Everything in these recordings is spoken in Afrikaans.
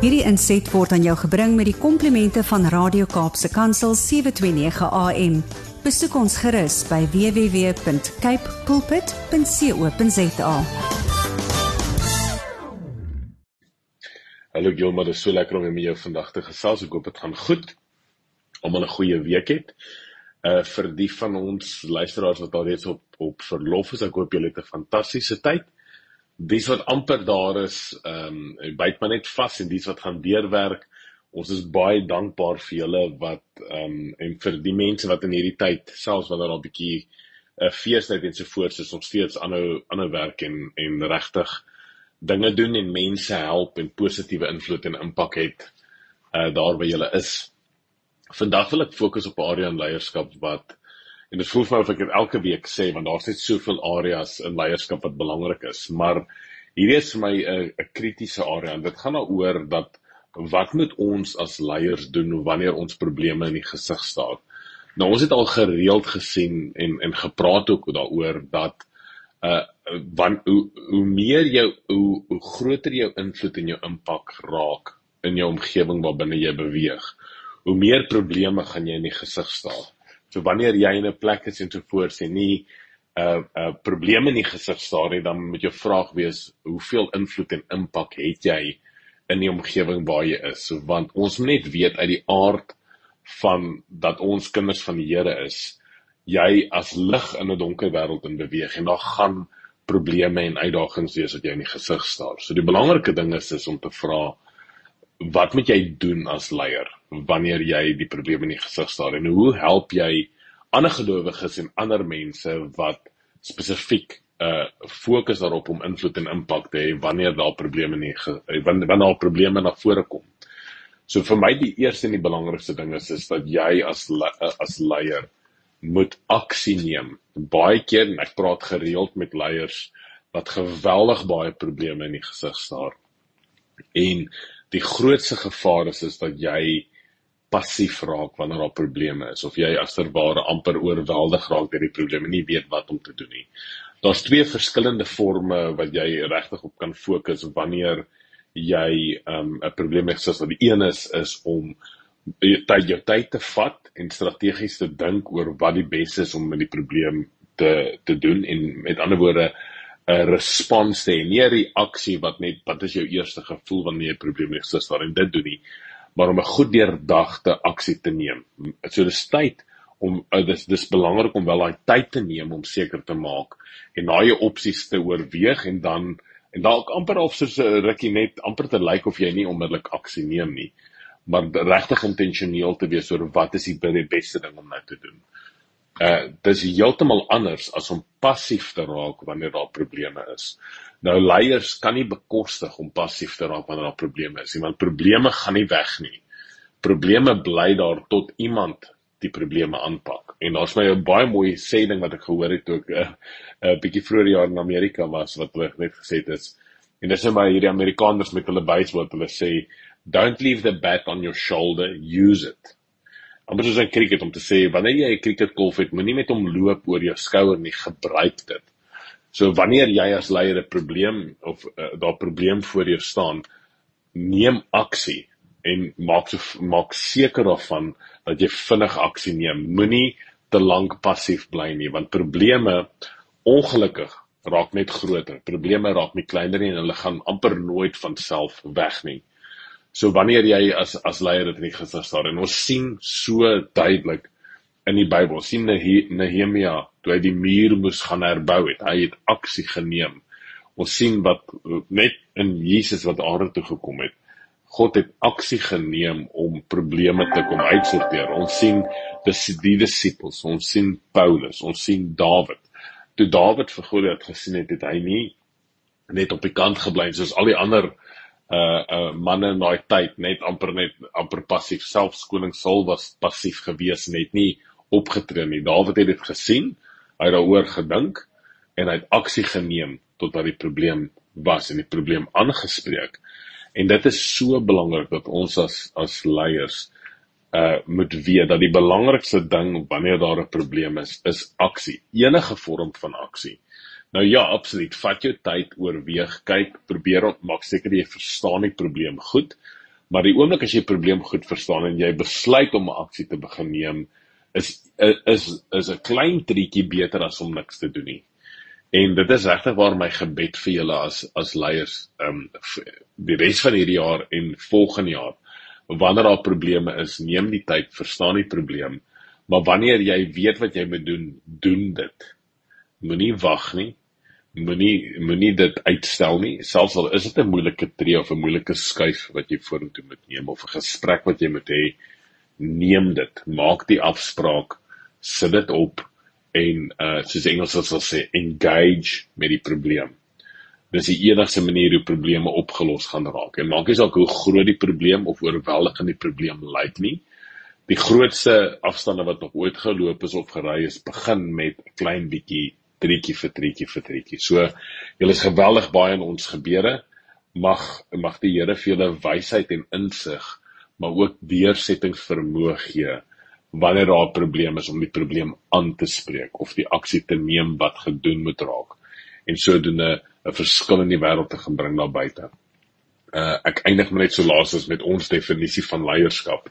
Hierdie inset word aan jou gebring met die komplimente van Radio Kaapse Kansel 729 AM. Besoek ons gerus by www.cape pulpit.co.za. Hallo Gilma, dit is so lekker om weer met jou vandag te gesels. Ek hoop dit gaan goed. Almal 'n goeie week het. Uh vir die van ons luisteraars wat al reeds op op verlof is, ek hoop julle het 'n fantastiese tyd dis wat amper daar is, ehm um, byt maar net vas en dis wat gaan deurwerk. Ons is baie dankbaar vir julle wat ehm um, en vir die mense wat in hierdie tyd selfs wanneer daar 'n bietjie 'n uh, feestyd en so voort is, nog steeds aanhou aanhou werk en en regtig dinge doen en mense help en positiewe invloed en impak het uh daar waar julle is. Vandag wil ek fokus op area en leierskap wat En dit voel vir my of ek dit elke week sê want daar's net soveel areas in leierskap wat belangrik is, maar hierdie is vir my 'n 'n kritiese area en dit gaan daaroor dat wat moet ons as leiers doen wanneer ons probleme in die gesig staar? Nou ons het al gereeld gesien en en gepraat ook daaroor dat uh want hoe hoe meer jou hoe hoe groter jou invloed en jou impak raak in jou omgewing waarbinne jy beweeg, hoe meer probleme gaan jy in die gesig staar. So wanneer jy in 'n plek is en so voort sê nie 'n uh, 'n uh, probleem in die gesig staar nie, dan moet jou vraag wees, hoeveel invloed en impak het jy in die omgewing waar jy is? So want ons moet net weet uit die aard van dat ons kinders van die Here is, jy as lig in 'n donker wêreld in beweeg en daar gaan probleme en uitdagings wees wat jy in die gesig staar. So die belangrike ding is is om te vra wat moet jy doen as leier wanneer jy die probleme in die gesig staar en hoe help jy ander gelowiges en ander mense wat spesifiek uh fokus daarop om invloed en impak te hê wanneer daar probleme nie eh, wanneer wanneer daar probleme na vore kom. So vir my die eerste en die belangrikste ding is is dat jy as uh, as leier moet aksie neem. Baie keer en ek praat gereeld met leiers wat geweldig baie probleme in die gesig staar. En die grootste gevaar is is dat jy passief raak wanneer daar probleme is of jy asterware amper oorweldig raak deur die probleme nie weet wat om te doen nie. Daar's twee verskillende forme wat jy regtig op kan fokus wanneer jy um, 'n um, probleem het soos wat die een is is om tyd jou tyd te vat en strategies te dink oor wat die beste is om met die probleem te te doen en met ander woorde 'n respons te hê, nie 'n reaksie wat net wat is jou eerste gevoel wanneer jy 'n probleem het, sis daar en dit doen nie, maar om 'n goed deurdagte aksie te neem. So dis tyd om uh, dis dis belangrik om wel daai tyd te neem om seker te maak en jou opsies te oorweeg en dan en dalk amper of soos 'n rukkie net amper te lyk of jy nie onmiddellik aksie neem nie maar regtig intentioneel te wees oor wat is die beste ding om nou te doen uh dis heeltemal anders as om passief te raak wanneer daar probleme is. Nou leiers kan nie bekostig om passief te raak wanneer daar probleme is nie, want probleme gaan nie weg nie. Probleme bly daar tot iemand die probleme aanpak. En daar's my 'n baie mooi sê ding wat ek gehoor het toe ek 'n uh, uh, bietjie vroeër jaar in Amerika was wat hulle net gesê het is en dis net baie hierdie Amerikaners met hulle baseball wat hulle sê don't leave the bat on your shoulder, use it amper soos 'n cricket om te sê wanneer jy 'n cricketkolf het, moenie met hom loop oor jou skouer nie, gebruik dit. So wanneer jy as leier 'n probleem of uh, daar 'n probleem voor jou staan, neem aksie en maak so maak seker daarvan dat jy vinnig aksie neem. Moenie te lank passief bly nie, want probleme ongelukkig raak net groter. Probleme raak nie kleiner nie en hulle gaan amper nooit van self weg nie. So wanneer jy as as leier dit in die gesig staar en ons sien so duidelik in die Bybel, sien Nehemia toe hy die muur moes gaan herbou het, hy het aksie geneem. Ons sien wat net in Jesus wat aarde toe gekom het. God het aksie geneem om probleme te kom uitsorteer. Ons sien dis die disippels, ons sien Paulus, ons sien Dawid. Toe Dawid vir Goliat gesien het, het hy nie net op die kant gebly soos al die ander uh uh manne in daai tyd net amper net amper passief selfs koning Saul was passief gewees en het nie opgetree nie. Dawid het dit gesien, hy het daaroor gedink en hy het aksie geneem totdat die probleem was en die probleem aangespreek. En dit is so belangrik dat ons as as leiers uh moet weet dat die belangrikste ding wanneer daar 'n probleem is, is aksie. Enige vorm van aksie. Nou ja, absoluut. Vat jou tyd, oorweeg, kyk, probeer om maak seker jy verstaan die probleem goed. Maar die oomblik as jy 'n probleem goed verstaan en jy besluit om 'n aksie te begin neem, is is is 'n klein triekie beter as om niks te doen nie. En dit is regtig waar my gebed vir julle as as leiers, ehm um, die res van hierdie jaar en volgende jaar wanneer daar probleme is, neem die tyd, verstaan die probleem, maar wanneer jy weet wat jy moet doen, doen dit. Moenie wag nie. Moenie moenie dit uitstel nie, selfs al is dit 'n moeilike tree of 'n moeilike skuif wat jy vorentoe moet neem of 'n gesprek wat jy moet hê, neem dit. Maak die afspraak, sit dit op en uh soos Engels sal sê, engage met die probleem. Dis die enigste manier hoe probleme opgelos gaan raak. En maak nie saak hoe groot die probleem of oorweldigend die probleem lyk nie. Die grootste afstande wat nog ooit geloop is of gery is, begin met 'n klein bietjie triekie vir triekie vir triekie. So julle is geweldig baie in ons gebeure. Mag mag die Here vir julle wysheid en insig, maar ook deursettingsvermoë gee wanneer daar 'n probleem is om die probleem aan te spreek of die aksie te neem wat gedoen moet raak. En sodoende 'n verskil in die wêreld te gaan bring na buite. Uh ek eindig net so laas as met ons definisie van leierskap.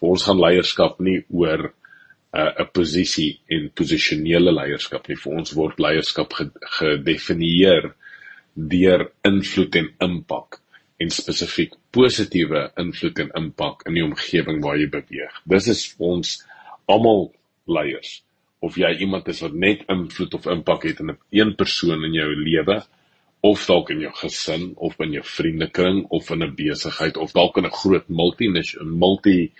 Vir ons gaan leierskap nie oor uh, 'n posisie en posisionele leierskap nie. Vir ons word leierskap gedefinieer deur invloed en impak en spesifiek positiewe invloed en impak in die omgewing waar jy beweeg. Dis is ons almal leiers of jy iemand is wat net invloed of impak het in 'n een persoon in jou lewe of dalk in jou gesin of in jou vriendekring of in 'n besigheid of dalk in 'n groot multi multi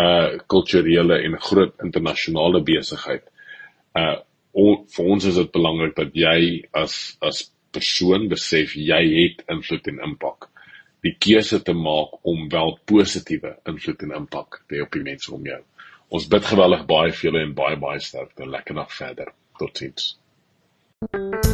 uh kulturele en groot internasionale besigheid. Uh on, vir ons is dit belangrik dat jy as as persoon besef jy het invloed en impak. Die keuse te maak om wel positiewe invloed en impak te hê op die mense om jou. Ons bid geweldig baie vir julle en baie baie sterkte. Lekker nag verder. Totsiens. thank you